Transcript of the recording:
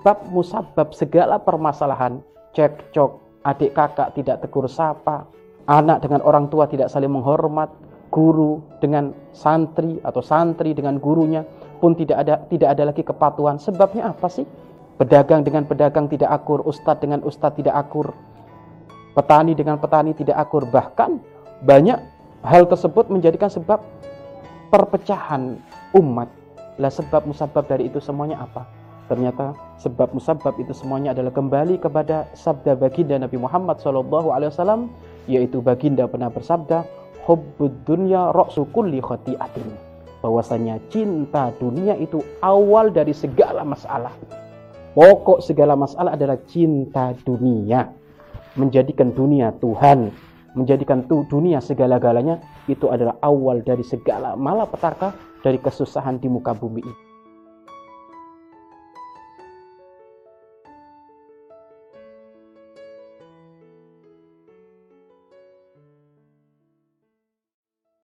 sebab musabab segala permasalahan, cekcok, adik kakak tidak tegur sapa, anak dengan orang tua tidak saling menghormat, guru dengan santri atau santri dengan gurunya pun tidak ada tidak ada lagi kepatuhan. Sebabnya apa sih? Pedagang dengan pedagang tidak akur, ustadz dengan ustadz tidak akur, petani dengan petani tidak akur. Bahkan banyak hal tersebut menjadikan sebab perpecahan umat. Lah sebab musabab dari itu semuanya apa? Ternyata sebab musabab itu semuanya adalah kembali kepada sabda baginda Nabi Muhammad SAW yaitu baginda pernah bersabda hubbud dunya ra'su kulli khati'atin bahwasanya cinta dunia itu awal dari segala masalah Pokok segala masalah adalah cinta dunia. Menjadikan dunia Tuhan, menjadikan tu dunia segala-galanya itu adalah awal dari segala malapetaka dari kesusahan di muka bumi ini.